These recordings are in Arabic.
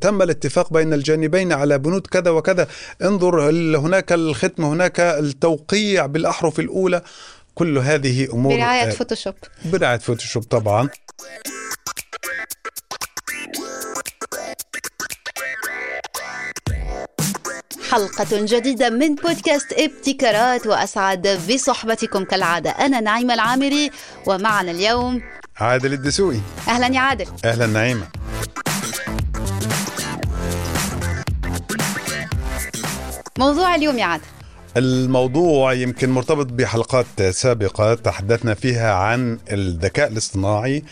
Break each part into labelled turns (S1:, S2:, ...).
S1: تم الاتفاق بين الجانبين على بنود كذا وكذا. انظر هناك الختم هناك التوقيع بالأحرف الأولى. كل هذه أمور.
S2: برعاية Photoshop.
S1: برعاية Photoshop طبعا.
S2: حلقة جديدة من بودكاست ابتكارات وأسعد بصحبتكم كالعادة. أنا نعيمة العامري ومعنا اليوم
S1: عادل الدسوقي.
S2: أهلا يا عادل.
S1: أهلا نعيمة.
S2: موضوع اليوم يا عادل.
S1: الموضوع يمكن مرتبط بحلقات سابقة تحدثنا فيها عن الذكاء الاصطناعي.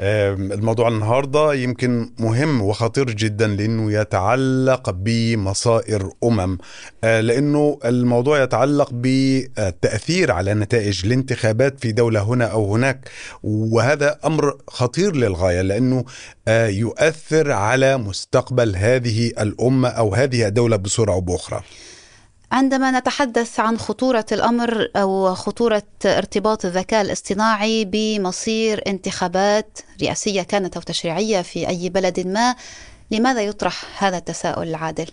S1: الموضوع النهاردة يمكن مهم وخطير جدا لأنه يتعلق بمصائر أمم. آه، لأنه الموضوع يتعلق بالتأثير على نتائج الانتخابات في دولة هنا أو هناك. وهذا أمر خطير للغاية لأنه آه، يؤثر على مستقبل هذه الأمة أو هذه الدولة بصورة أو بأخرى.
S2: عندما نتحدث عن خطورة الأمر أو خطورة ارتباط الذكاء الاصطناعي بمصير انتخابات رئاسية كانت أو تشريعية في أي بلد ما لماذا يطرح هذا التساؤل العادل؟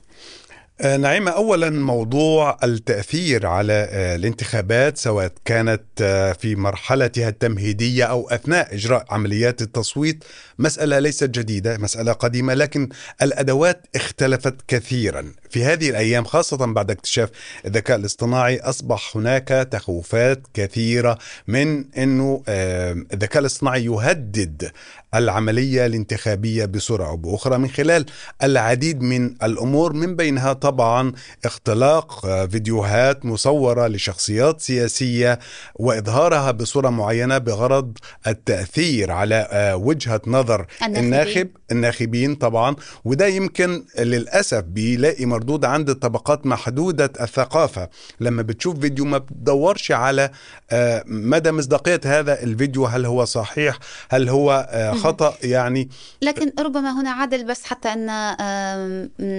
S1: آه، نعيمة أولا موضوع التأثير على آه، الانتخابات سواء كانت آه، في مرحلتها التمهيدية أو أثناء إجراء عمليات التصويت مسألة ليست جديدة مسألة قديمة لكن الأدوات اختلفت كثيرا في هذه الأيام خاصة بعد اكتشاف الذكاء الاصطناعي أصبح هناك تخوفات كثيرة من أنه الذكاء الاصطناعي يهدد العملية الانتخابية بسرعة أو بأخرى من خلال العديد من الأمور من بينها طبعا اختلاق فيديوهات مصورة لشخصيات سياسية وإظهارها بصورة معينة بغرض التأثير على آه، وجهة نظر. الناخب الناخبين طبعا وده يمكن للأسف بيلاقي مردود عند الطبقات محدودة الثقافة. لما بتشوف فيديو ما بتدورش على آه، مدى مصداقية هذا الفيديو هل هو صحيح هل هو آه، خطأ؟ يعني
S2: لكن ربما هنا عادل بس حتى أن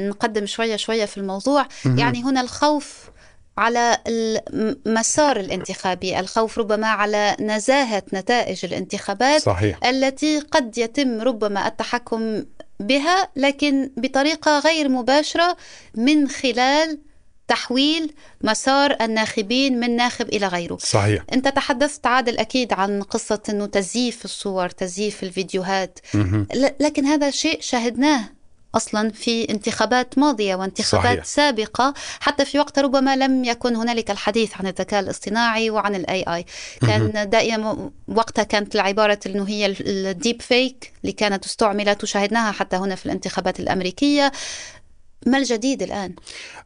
S2: نقدم شوية شوية في الموضوع يعني هنا الخوف على المسار الانتخابي الخوف ربما على نزاهة نتائج الانتخابات
S1: صحيح.
S2: التي قد يتم ربما التحكم بها لكن بطريقة غير مباشرة من خلال تحويل مسار الناخبين من ناخب إلى غيره.
S1: صحيح.
S2: أنت تحدثت عادل أكيد عن قصة إنه تزييف الصور تزييف الفيديوهات. لكن هذا شيء شاهدناه أصلا في انتخابات ماضية وانتخابات صحيح. سابقة. حتى في وقت ربما لم يكن هنالك الحديث عن الذكاء الاصطناعي وعن ال AI كان دائما وقتها كانت العبارة انه هي ال deepfake اللي كانت استعملت وشاهدناها حتى هنا في الانتخابات الأمريكية. ما الجديد الآن؟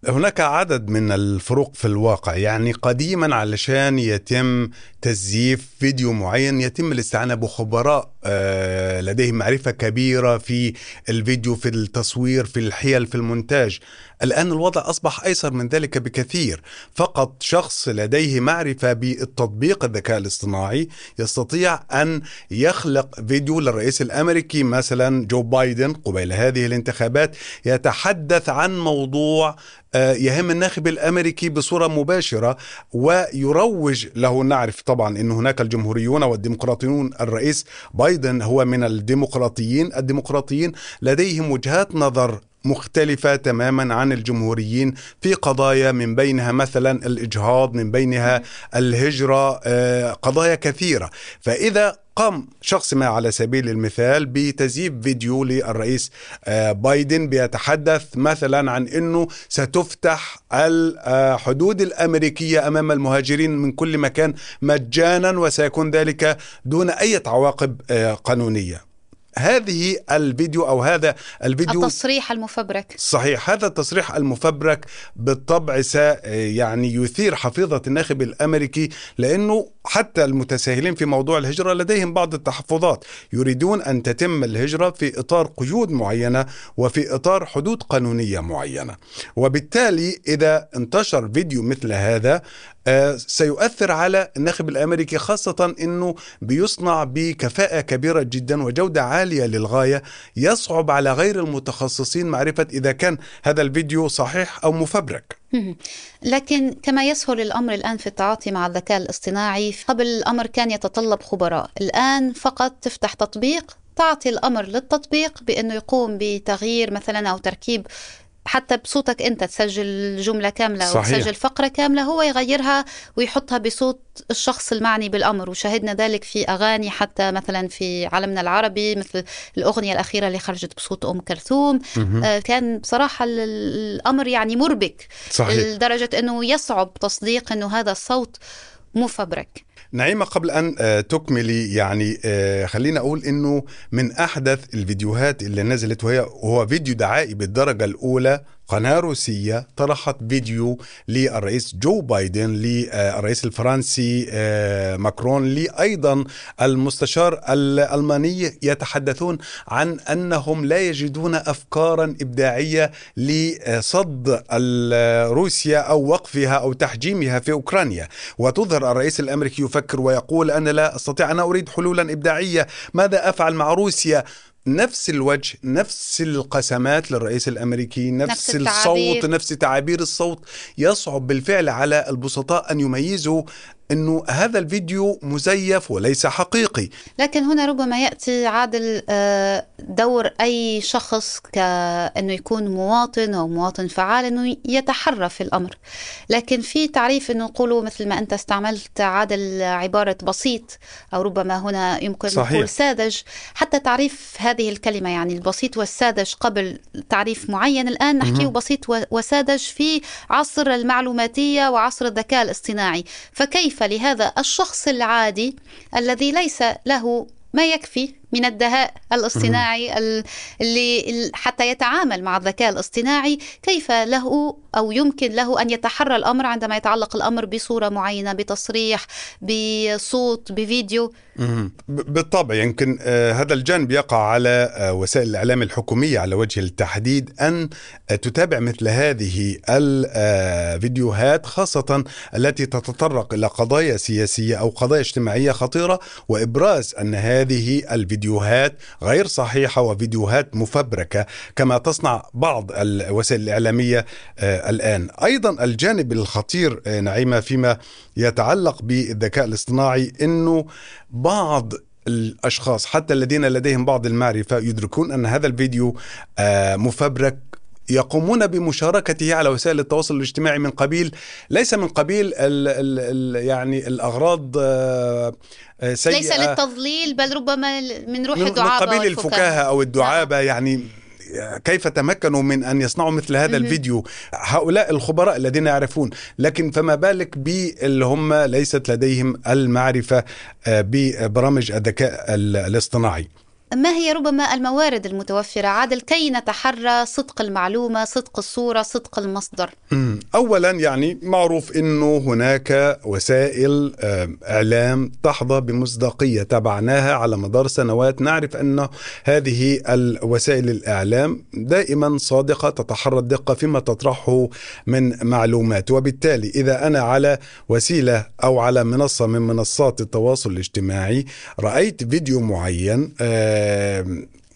S1: هناك عدد من الفروق في الواقع. يعني قديما علشان يتم تزييف فيديو معين يتم الاستعانة بخبراء آه، لديهم معرفة كبيرة في الفيديو في التصوير في الحيل في المونتاج. الآن الوضع أصبح أيسر من ذلك بكثير. فقط شخص لديه معرفة بالتطبيق الذكاء الاصطناعي يستطيع أن يخلق فيديو للرئيس الأمريكي مثلا جو بايدن قبيل هذه الانتخابات يتحدث عن موضوع آه، يهم الناخب الأمريكي بصورة مباشرة ويروج له. نعرف طبعا إن هناك الجمهوريون والديمقراطيون الرئيس بايدن هو من الديمقراطيين الديمقراطيين لديهم وجهات نظر مختلفة تماما عن الجمهوريين في قضايا من بينها مثلا الإجهاض من بينها الهجرة آه، قضايا كثيرة. فإذا قام شخص ما على سبيل المثال بتزييف فيديو للرئيس آه، بايدن بيتحدث مثلا عن إنه ستفتح الحدود الأمريكية أمام المهاجرين من كل مكان مجانا وسيكون ذلك دون أي عواقب آه، قانونية. هذه الفيديو أو هذا الفيديو
S2: التصريح المفبرك.
S1: صحيح هذا التصريح المفبرك بالطبع س يعني يثير حفيظة الناخب الأمريكي لأنه حتى المتساهلين في موضوع الهجرة لديهم بعض التحفظات. يريدون أن تتم الهجرة في إطار قيود معينة وفي إطار حدود قانونية معينة. وبالتالي إذا انتشر فيديو مثل هذا آه، سيؤثر على الناخب الأمريكي خاصة إنه بيصنع بكفاءة كبيرة جدا وجودة عالية للغاية يصعب على غير المتخصصين معرفة إذا كان هذا الفيديو صحيح أو مفبرك.
S2: لكن كما يسهل الأمر الآن في التعاطي مع الذكاء الاصطناعي قبل الأمر كان يتطلب خبراء، الآن فقط تفتح تطبيق تعطي الأمر للتطبيق بأنه يقوم بتغيير مثلا أو تركيب حتى بصوتك انت تسجل جملة كاملة صحيح. تسجل فقرة كاملة هو يغيرها ويحطها بصوت الشخص المعني بالأمر وشاهدنا ذلك في أغاني حتى مثلا في عالمنا العربي مثل الأغنية الأخيرة اللي خرجت بصوت أم كلثوم آه كان بصراحة الأمر يعني مربك صحيح. لدرجة إنه يصعب تصديق إنه هذا الصوت مفبرك
S1: نعيمة قبل أن آه، تكملي يعني آه، خلينا أقول أنه من أحدث الفيديوهات اللي نزلت وهي هو فيديو دعائي بالدرجة الأولى قناة روسية طرحت فيديو للرئيس جو بايدن للرئيس الفرنسي آه، ماكرون لي أيضا المستشار الألماني يتحدثون عن أنهم لا يجدون أفكارا إبداعية لصد روسيا أو وقفها أو تحجيمها في أوكرانيا. وتظهر الرئيس الأمريكي يفكر ويقول أنا لا أستطيع أنا أريد حلولا إبداعية. ماذا أفعل مع روسيا؟ نفس الوجه نفس القسمات للرئيس الأمريكي نفس, نفس الصوت نفس تعابير الصوت يصعب بالفعل على البسطاء أن يميزوا إنه هذا الفيديو مزيف وليس حقيقي.
S2: لكن هنا ربما يأتي عادل آه، دور أي شخص كانه يكون مواطن أو مواطن فعال إنه يتحرى في الأمر. لكن في تعريف إنه نقولوا مثل ما أنت استعملت عادل عبارة بسيط أو ربما هنا يمكن صحيح. نقول ساذج. حتى تعريف هذه الكلمة يعني البسيط والساذج قبل تعريف معين الآن نحكيه بسيط وساذج في عصر المعلوماتية وعصر الذكاء الاصطناعي. فكيف كيف لهذا الشخص العادي الذي ليس له ما يكفي من الدهاء الاصطناعي اللي حتى يتعامل مع الذكاء الاصطناعي كيف له أو يمكن له أن يتحرى الأمر عندما يتعلق الأمر بصورة معينة بتصريح بصوت بفيديو؟
S1: بالطبع يمكن آه، هذا الجانب يقع على آه، وسائل الإعلام الحكومية على وجه التحديد أن تتابع مثل هذه الفيديوهات خاصة التي تتطرق إلى قضايا سياسية أو قضايا اجتماعية خطيرة وإبراز أن هذه الفيديوهات غير صحيحة وفيديوهات مفبركة كما تصنع بعض الوسائل الإعلامية آه، الآن. أيضا الجانب الخطير نعيمة فيما يتعلق بالذكاء الاصطناعي إنه بعض الأشخاص حتى الذين لديهم بعض المعرفة يدركون أن هذا الفيديو آه، مفبرك يقومون بمشاركته على وسائل التواصل الاجتماعي من قبيل ليس من قبيل ال ال ال يعني الأغراض آه،
S2: سيئة. ليس للتضليل بل ربما من روح الدعابه
S1: من قبيل الفكاهة أو الدعابة نعم. يعني كيف تمكنوا من أن يصنعوا مثل هذا الفيديو؟ هؤلاء الخبراء الذين يعرفون لكن فما بالك باللي هم ليست لديهم المعرفة آه، ببرامج الذكاء الاصطناعي؟
S2: ما هي ربما الموارد المتوفرة؟ عادل كي نتحرى صدق المعلومة صدق الصورة صدق المصدر؟
S1: أولا يعني معروف أنه هناك وسائل إعلام تحظى بمصداقية تابعناها على مدار سنوات. نعرف أن هذه الوسائل الإعلام دائما صادقة تتحرى الدقة فيما تطرحه من معلومات. وبالتالي إذا أنا على وسيلة أو على منصة من منصات التواصل الاجتماعي رأيت فيديو معين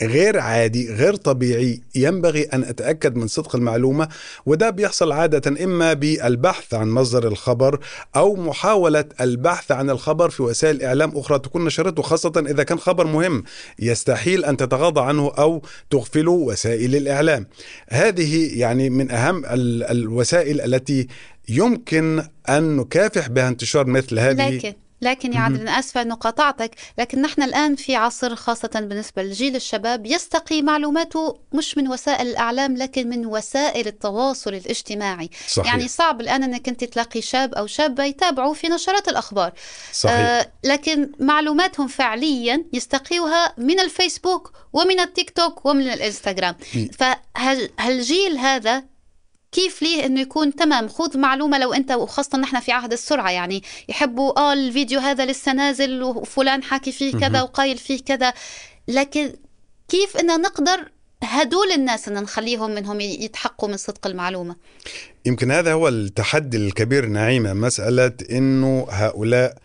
S1: غير عادي غير طبيعي ينبغي أن أتأكد من صدق المعلومة وده بيحصل عادة إما بالبحث عن مصدر الخبر أو محاولة البحث عن الخبر في وسائل إعلام أخرى تكون نشرته خاصة إذا كان خبر مهم يستحيل أن تتغاضى عنه أو تغفله وسائل الإعلام. هذه يعني من أهم الوسائل التي يمكن أن نكافح بها انتشار مثل هذه
S2: لكن لكن يا عادل أنا آسفة أنه قاطعتك لكن نحن الآن في عصر خاصة بالنسبة لجيل الشباب يستقي معلوماته مش من وسائل الإعلام لكن من وسائل التواصل الاجتماعي. صحيح. يعني صعب الآن أنك أنت تلاقي شاب أو شابة يتابعوا في نشرات الأخبار. صحيح. آه لكن معلوماتهم فعليا يستقيوها من الفيسبوك ومن التيك توك ومن الإنستغرام. فهالجيل هذا كيف ليه إنه يكون تمام؟ خذ معلومة لو أنت وخاصة نحن في عهد السرعة يعني يحبوا آه الفيديو هذا لسه نازل وفلان حاكي فيه كذا وقايل فيه كذا لكن كيف إن نقدر هدول الناس ان نخليهم منهم يتحققوا من صدق المعلومة.
S1: يمكن هذا هو التحدي الكبير نعيمة مسألة إنه هؤلاء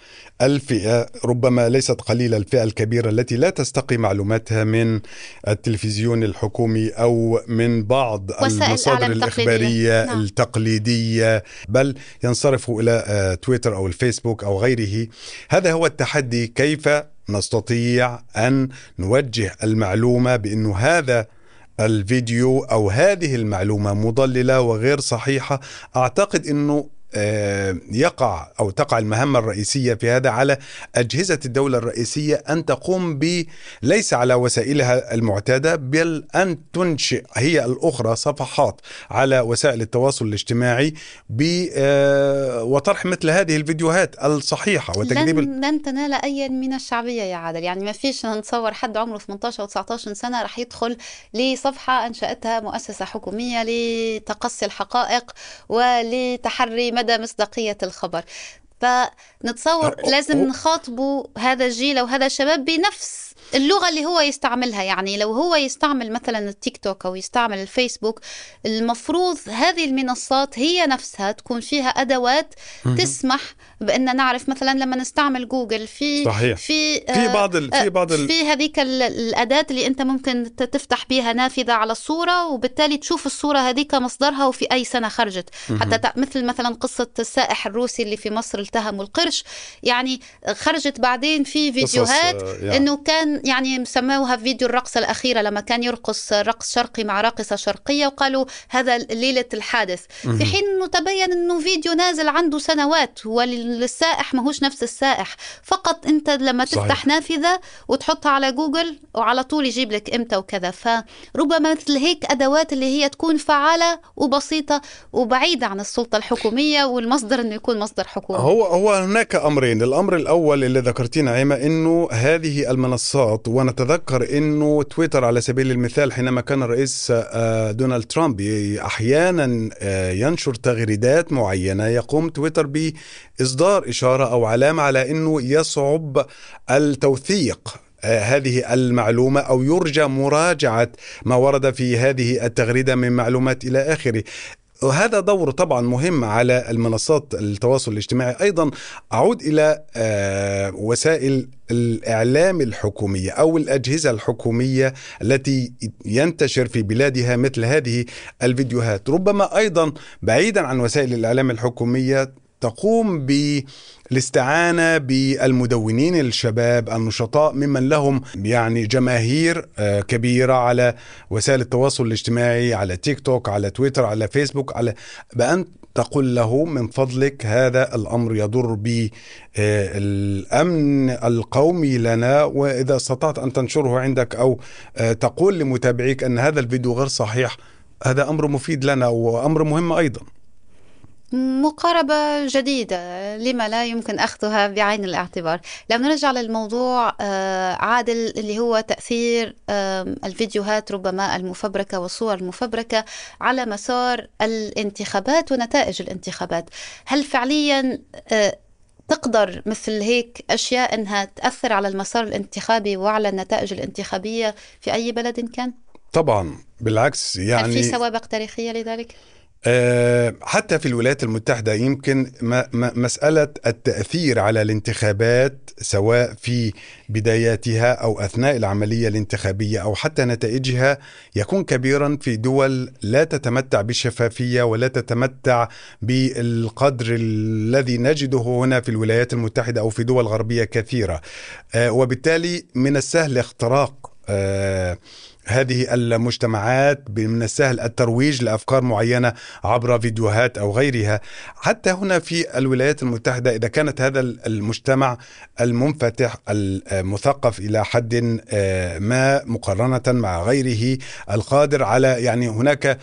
S1: الفئة ربما ليست قليلة الفئة الكبيرة التي لا تستقي معلوماتها من التلفزيون الحكومي أو من بعض المصادر الإخبارية نعم. التقليدية بل ينصرفوا إلى آه، تويتر أو الفيسبوك أو غيره. هذا هو التحدي كيف نستطيع أن نوجه المعلومة بأنه هذا الفيديو أو هذه المعلومة مضللة وغير صحيحة أعتقد إنه آه، يقع أو تقع المهمة الرئيسية في هذا على أجهزة الدولة الرئيسية أن تقوم ب ليس على وسائلها المعتادة بل أن تنشئ هي الأخرى صفحات على وسائل التواصل الاجتماعي ب آه، وطرح مثل هذه الفيديوهات الصحيحة
S2: وتكذيب لن, لن تنال أي من الشعبية يا عادل. يعني ما فيش نتصور حد عمره 18 أو 19 سنة راح يدخل لصفحة أنشأتها مؤسسة حكومية لتقصي الحقائق ولتحري مدى مصداقية الخبر. فنتصور لازم نخاطبوا هذا الجيل أو هذا الشباب بنفس اللغة اللي هو يستعملها يعني لو هو يستعمل مثلا التيك توك أو يستعمل الفيسبوك المفروض هذه المنصات هي نفسها تكون فيها أدوات تسمح بأن نعرف مثلا لما نستعمل جوجل في
S1: صحيح.
S2: في
S1: في بعض ال... في بعض ال...
S2: في هذيك الأداة اللي أنت ممكن تفتح بها نافذة على الصورة وبالتالي تشوف الصورة هذيك مصدرها وفي أي سنة خرجت حتى مثل مثلا قصة السائح الروسي اللي في مصر التهموا القرش يعني خرجت بعدين في فيديوهات يعني. إنه كان يعني سموها فيديو الرقصة الأخيرة لما كان يرقص رقص شرقي مع راقصة شرقية وقالوا هذا ليلة الحادث. في حين أنه تبين أنه فيديو نازل عنده سنوات والسائح ماهوش نفس السائح. فقط أنت لما تفتح صحيح. نافذة وتحطها على جوجل وعلى طول يجيب لك إمتى وكذا. فربما مثل هيك أدوات اللي هي تكون فعالة وبسيطة وبعيدة عن السلطة الحكومية والمصدر أنه يكون مصدر حكومي.
S1: هو هو هناك أمرين. الأمر الأول اللي ذكرتيه نعيمة أنه هذه المنصات النقط ونتذكر إنه تويتر على سبيل المثال حينما كان الرئيس آه، دونالد ترامب أحيانا آه، ينشر تغريدات معينة يقوم تويتر بإصدار إشارة أو علامة على إنه يصعب التوثيق آه، هذه المعلومة أو يرجى مراجعة ما ورد في هذه التغريدة من معلومات إلى آخره. وهذا دور طبعا مهم على المنصات التواصل الاجتماعي. أيضا أعود إلى آه، وسائل الإعلام الحكومية أو الأجهزة الحكومية التي ينتشر في بلادها مثل هذه الفيديوهات. ربما أيضا بعيدا عن وسائل الإعلام الحكومية تقوم بالاستعانة بالمدونين الشباب النشطاء ممن لهم يعني جماهير آه، كبيرة على وسائل التواصل الاجتماعي على تيك توك على تويتر على فيسبوك على بأن تقول له من فضلك هذا الأمر يضر بالامن آه، القومي لنا وإذا استطعت أن تنشره عندك أو آه، تقول لمتابعيك أن هذا الفيديو غير صحيح هذا أمر مفيد لنا وأمر مهم أيضا.
S2: مقاربة جديدة لما لا يمكن أخذها بعين الاعتبار لو نرجع للموضوع آه، عادل اللي هو تأثير الفيديوهات ربما المفبركة والصور المفبركة على مسار الانتخابات ونتائج الانتخابات هل فعليا آه، تقدر مثل هيك أشياء أنها تأثر على المسار الانتخابي وعلى النتائج الانتخابية في أي بلد كان؟
S1: طبعا بالعكس يعني
S2: هل في سوابق تاريخية لذلك؟
S1: آه، حتى في الولايات المتحدة يمكن مسألة التأثير على الانتخابات سواء في بداياتها أو أثناء العملية الانتخابية أو حتى نتائجها يكون كبيرا في دول لا تتمتع بالشفافية ولا تتمتع بالقدر الذي نجده هنا في الولايات المتحدة أو في دول غربية كثيرة. آه، وبالتالي من السهل اختراق آه، هذه المجتمعات من السهل الترويج لأفكار معينة عبر فيديوهات أو غيرها. حتى هنا في الولايات المتحدة إذا كانت هذا المجتمع المنفتح المثقف إلى حد آه، ما مقارنة مع غيره القادر على يعني هناك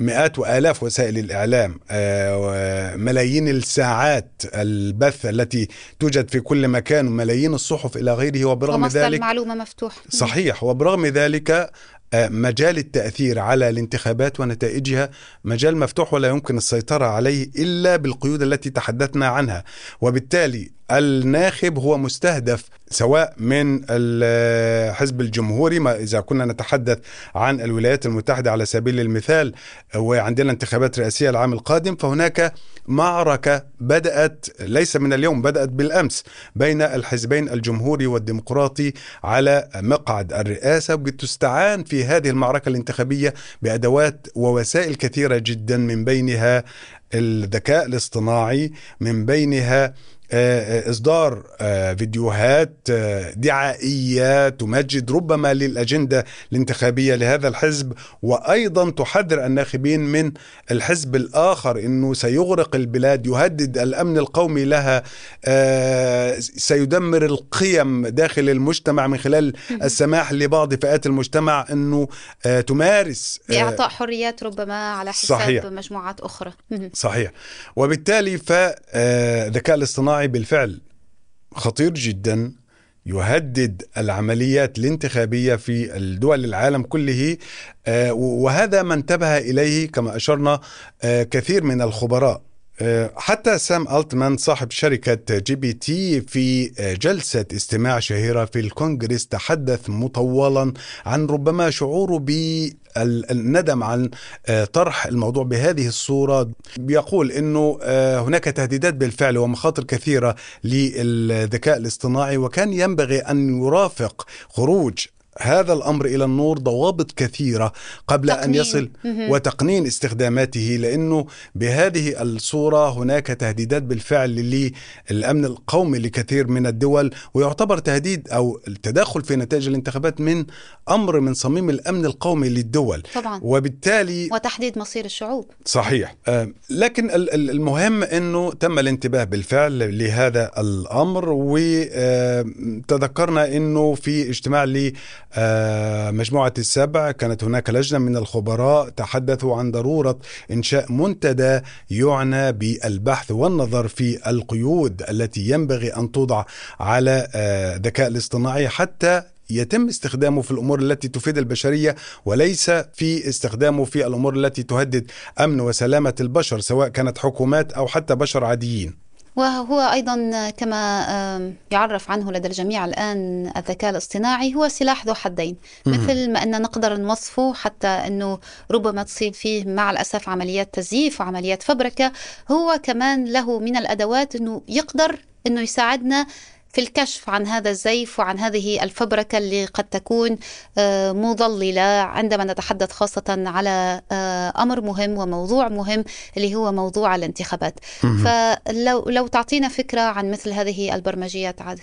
S1: مئات وآلاف وسائل الإعلام آه، ملايين الساعات البث التي توجد في كل مكان وملايين الصحف إلى غيره وبرغم ذلك
S2: المعلومة مفتوح
S1: صحيح وبرغم ذلك مجال التأثير على الانتخابات ونتائجها مجال مفتوح ولا يمكن السيطرة عليه إلا بالقيود التي تحدثنا عنها. وبالتالي الناخب هو مستهدف سواء من الحزب الجمهوري ما إذا كنا نتحدث عن الولايات المتحدة على سبيل المثال وعندنا انتخابات رئاسية العام القادم فهناك معركة بدأت ليس من اليوم بدأت بالأمس بين الحزبين الجمهوري والديمقراطي على مقعد الرئاسة. بتستعان في هذه المعركة الانتخابية بأدوات ووسائل كثيرة جدا من بينها الذكاء الاصطناعي من بينها إصدار فيديوهات دعائية تمجد ربما للأجندة الانتخابية لهذا الحزب وأيضا تحذر الناخبين من الحزب الآخر إنه سيغرق البلاد يهدد الأمن القومي لها سيدمر القيم داخل المجتمع من خلال السماح لبعض فئات المجتمع إنه تمارس
S2: باعطاء حريات ربما على حساب صحيح. مجموعات أخرى.
S1: صحيح. وبالتالي فالذكاء الاصطناعي الصناعي بالفعل خطير جدا يهدد العمليات الانتخابية في الدول العالم كله وهذا ما انتبه إليه كما أشرنا كثير من الخبراء. حتى سام ألتمان صاحب شركة GPT في جلسة استماع شهيرة في الكونغرس تحدث مطولا عن ربما شعوره بالندم عن طرح الموضوع بهذه الصورة. بيقول أنه هناك تهديدات بالفعل ومخاطر كثيرة للذكاء الاصطناعي وكان ينبغي أن يرافق خروج هذا الأمر إلى النور ضوابط كثيرة قبل تقنين. ان يصل وتقنين استخداماته لأنه بهذه الصورة هناك تهديدات بالفعل للأمن القومي لكثير من الدول ويعتبر تهديد أو التدخل في نتائج الانتخابات من أمر من صميم الأمن القومي للدول.
S2: طبعا.
S1: وبالتالي
S2: وتحديد مصير الشعوب.
S1: صحيح. لكن المهم إنه تم الانتباه بالفعل لهذا الأمر وتذكرنا إنه في اجتماع ل مجموعة السبع كانت هناك لجنة من الخبراء تحدثوا عن ضرورة إنشاء منتدى يعنى بالبحث والنظر في القيود التي ينبغي أن توضع على الذكاء الاصطناعي حتى يتم استخدامه في الأمور التي تفيد البشرية وليس في استخدامه في الأمور التي تهدد أمن وسلامة البشر سواء كانت حكومات أو حتى بشر عاديين.
S2: وهو أيضا كما يعرف عنه لدى الجميع الآن الذكاء الاصطناعي هو سلاح ذو حدين. مثل ما أن نقدر نوصفه حتى أنه ربما تصيب فيه مع الأسف عمليات تزييف وعمليات فبركة هو كمان له من الأدوات أنه يقدر أنه يساعدنا في الكشف عن هذا الزيف وعن هذه الفبركة اللي قد تكون مضللة عندما نتحدث خاصة على أمر مهم وموضوع مهم اللي هو موضوع الانتخابات. فلو لو تعطينا فكرة عن مثل هذه البرمجيات عادل.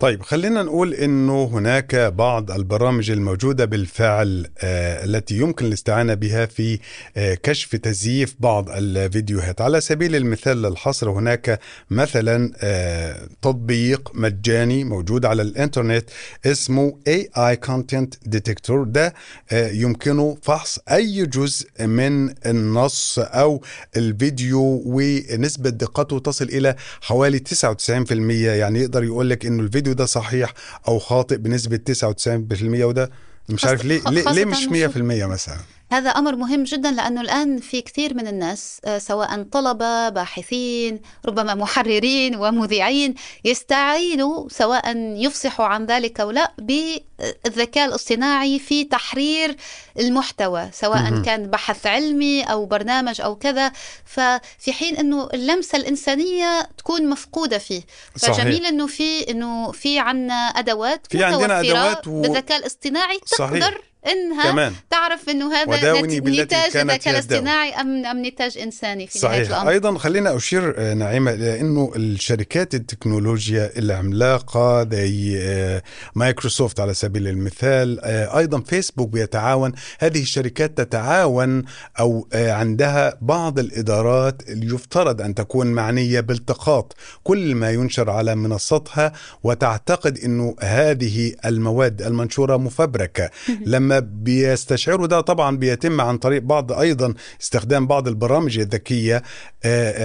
S1: طيب خلينا نقول إنه هناك بعض البرامج الموجودة بالفعل آه التي يمكن الاستعانة بها في آه كشف تزييف بعض الفيديوهات. على سبيل المثال للحصر هناك مثلا آه تطبيق مجاني موجود على الإنترنت اسمه AI Content Detector. ده يمكنه فحص أي جزء من النص أو الفيديو ونسبة دقته تصل إلى حوالي 99% يعني يقدر يقول لك إنه الفيديو ده صحيح أو خاطئ بنسبة 99% وده مش عارف ليه ليه, ليه مش 100% مثلا؟
S2: هذا أمر مهم جدا لأنه الآن في كثير من الناس سواء طلبة باحثين ربما محررين ومذيعين يستعينوا سواء يفصحوا عن ذلك أو لا بالذكاء الاصطناعي في تحرير المحتوى سواء كان بحث علمي أو برنامج أو كذا. ففي حين أنه اللمسة الإنسانية تكون مفقودة فيه. فجميل أنه في أنه في عندنا أدوات
S1: في عندنا أدوات
S2: و... بالذكاء الاصطناعي تقدر صحيح. إنها
S1: كمان.
S2: تعرف إنه هذا نتاج الذكاء الاصطناعي ام أم نتاج إنساني في
S1: صحيح.
S2: الأمر.
S1: أيضا خلينا أشير نعيمة إلى إنه الشركات التكنولوجيا العملاقه زي مايكروسوفت على سبيل المثال أيضا فيسبوك بيتعاون. هذه الشركات تتعاون أو عندها بعض الإدارات اللي يفترض أن تكون معنية بالتقاط. كل ما ينشر على منصتها وتعتقد إنه هذه المواد المنشورة مفبركة. لما بيستشعروا ده طبعا بيتم عن طريق بعض أيضا استخدام بعض البرامج الذكية.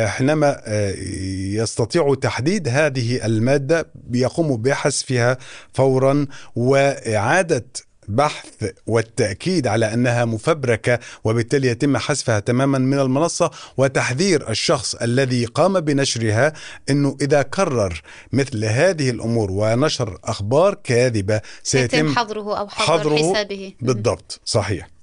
S1: حينما يستطيعوا تحديد هذه المادة بيقوموا بحذفها فورا وإعادة بحث والتأكيد على أنها مفبركة وبالتالي يتم حذفها تماما من المنصة وتحذير الشخص الذي قام بنشرها أنه إذا كرر مثل هذه الأمور ونشر أخبار كاذبة
S2: سيتم حظره أو حظر حسابه.
S1: بالضبط صحيح.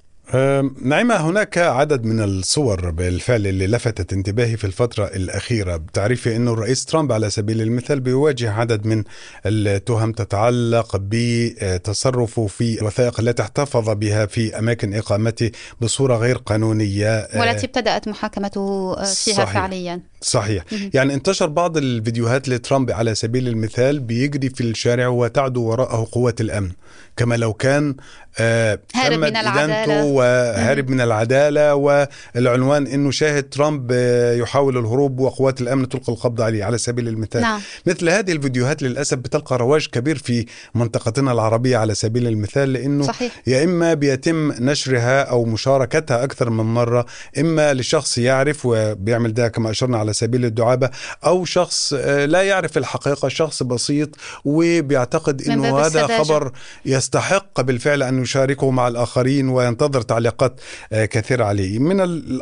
S1: نعيمة هناك عدد من الصور بالفعل اللي لفتت انتباهي في الفترة الأخيرة. بتعرفي أنه الرئيس ترامب على سبيل المثال بيواجه عدد من التهم تتعلق بتصرفه في الوثائق التي احتفظ بها في أماكن إقامته بصورة غير قانونية.
S2: والتي ابتدأت محاكمته فيها صحيح. فعليا.
S1: صحيح. يعني انتشر بعض الفيديوهات لترامب على سبيل المثال بيجري في الشارع وتعدو وراءه قوة الأمن كما لو كان
S2: هارب من العدالة
S1: وهارب من العدالة والعنوان أنه شاهد ترامب آه، يحاول الهروب وقوات الأمن تلقي القبض عليه على سبيل المثال
S2: نعم.
S1: مثل هذه الفيديوهات للأسف بتلقى رواج كبير في منطقتنا العربية على سبيل المثال لأنه
S2: صحيح.
S1: يا إما بيتم نشرها أو مشاركتها أكثر من مرة إما لشخص يعرف وبيعمل ده كما أشرنا على سبيل الدعابة أو شخص آه، لا يعرف الحقيقة شخص بسيط وبيعتقد أنه هذا خبر يستحق بالفعل أن يشاركه مع الآخرين وينتظر تعليقات آه، كثيرة عليه. من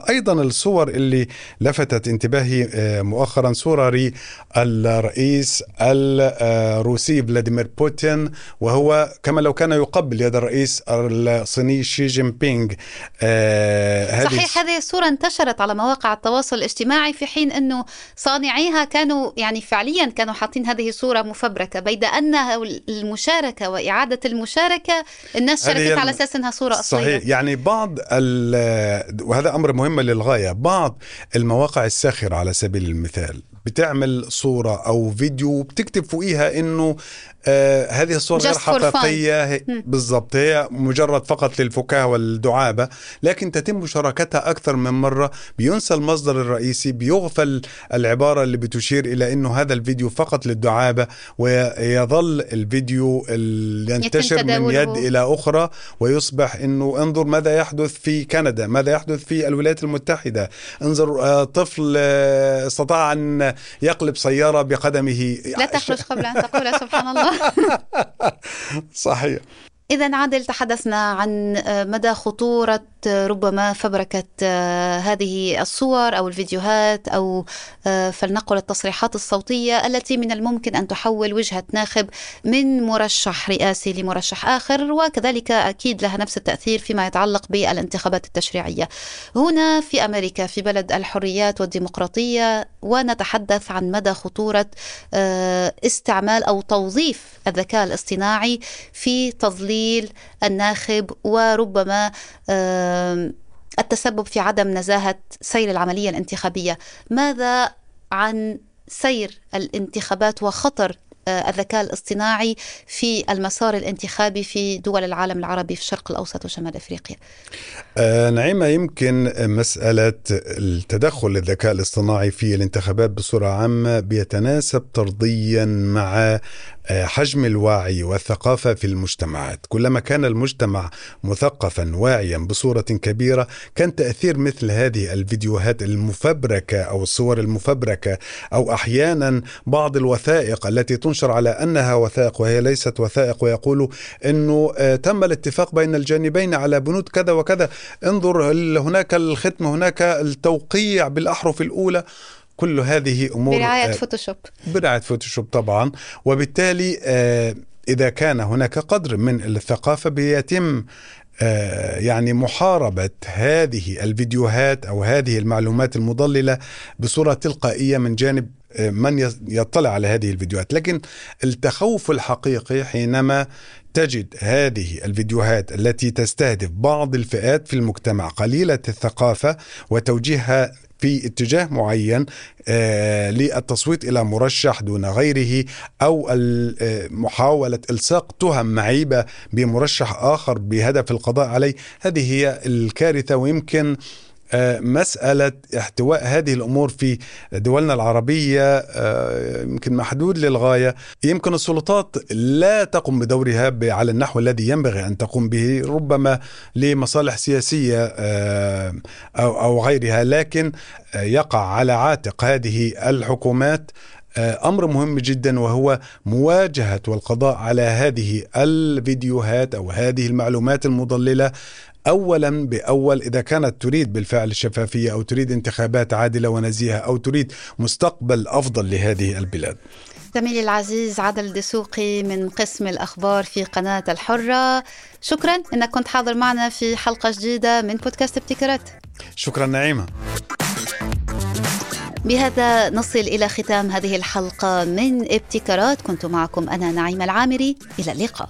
S1: أيضا الصور اللي لفتت انتباهي آه، مؤخرا صورة للرئيس الروسي فلاديمير بوتين وهو كما لو كان يقبل يد الرئيس الصيني شي جين بينغ
S2: صحيح هذه الصورة انتشرت على مواقع التواصل الاجتماعي في حين أنه صانعيها كانوا يعني فعليا كانوا حاطين هذه صورة مفبركة بيد أن المشاركة وإعادة المشاركة الناس شاركت على أساس أنها صورة أصلية.
S1: صحيح. يعني بعض وهذا أمر مهم للغاية. بعض المواقع الساخرة على سبيل المثال. بتعمل صورة أو فيديو بتكتب فوقيها إنه آه هذه الصورة غير حقيقية. بالضبط هي مجرد فقط للفكاهة والدعابة لكن تتم مشاركتها أكثر من مرة بينسى المصدر الرئيسي بيغفل العبارة اللي بتشير إلى أنه هذا الفيديو فقط للدعابة ويظل الفيديو ينتشر من يد إلى أخرى ويصبح أنه انظر ماذا يحدث في كندا ماذا يحدث في الولايات المتحدة. انظر آه طفل آه استطاع أن يقلب سيارة بقدمه.
S2: لا تخرج قبل أن تقول سبحان الله.
S1: صحيح.
S2: إذا عادل تحدثنا عن آه، مدى خطورة آه، ربما فبركة آه، هذه الصور أو الفيديوهات أو فلنقل التصريحات الصوتية التي من الممكن أن تحول وجهة ناخب من مرشح رئاسي لمرشح آخر وكذلك أكيد لها نفس التأثير فيما يتعلق بالانتخابات التشريعية. هنا في أمريكا في بلد الحريات والديمقراطية ونتحدث عن مدى خطورة استعمال أو توظيف الذكاء الاصطناعي في تظليل تمثيل الناخب وربما التسبب في عدم نزاهة سير العملية الانتخابية. ماذا عن سير الانتخابات وخطر الذكاء الاصطناعي في المسار الانتخابي في دول العالم العربي في الشرق الأوسط وشمال أفريقيا.
S1: آه نعيمة يمكن مسألة التدخل الذكاء الاصطناعي في الانتخابات بصورة عامة بيتناسب طرديا مع آه، حجم الوعي والثقافة في المجتمعات، كلما كان المجتمع مثقفا واعيا بصورة كبيرة، كان تأثير مثل هذه الفيديوهات المفبركة أو الصور المفبركة أو أحيانا بعض الوثائق التي تنشر على أنها وثائق وهي ليست وثائق ويقولوا إنه آه، تم الاتفاق بين الجانبين على بنود كذا وكذا، انظر هناك الختم هناك التوقيع بالأحرف الأولى؟ كل هذه أمور
S2: برعاية آه، Photoshop.
S1: برعاية Photoshop طبعا. وبالتالي آه، إذا كان هناك قدر من الثقافة بيتم يعني محاربة هذه الفيديوهات أو هذه المعلومات المضللة بصورة تلقائية من جانب من يطلع على هذه الفيديوهات. لكن التخوف الحقيقي حينما تجد هذه الفيديوهات التي تستهدف بعض الفئات في المجتمع قليلة الثقافة وتوجيهها في اتجاه معين آه للتصويت إلى مرشح دون غيره أو آه، محاولة إلصاق تهم معيبة بمرشح آخر بهدف القضاء عليه هذه هي الكارثة. ويمكن آه، مسألة احتواء هذه الأمور في دولنا العربية آه، يمكن محدود للغاية. يمكن السلطات لا تقوم بدورها على النحو الذي ينبغي أن تقوم به ربما لمصالح سياسية آه، أو غيرها لكن يقع على عاتق هذه الحكومات. أمر مهم جدا وهو مواجهة والقضاء على هذه الفيديوهات أو هذه المعلومات المضللة. اولا بأول إذا كانت تريد بالفعل الشفافية أو تريد انتخابات عادلة ونزيهة أو تريد مستقبل أفضل لهذه البلاد.
S2: زميلي العزيز عدل دسوقي من قسم الأخبار في قناة الحرة. شكرا أنك كنت حاضر معنا في حلقة جديدة من بودكاست ابتكارات.
S1: شكرا نعيمة.
S2: بهذا نصل إلى ختام هذه الحلقة من ابتكارات. كنت معكم أنا نعيمة العامري. إلى اللقاء.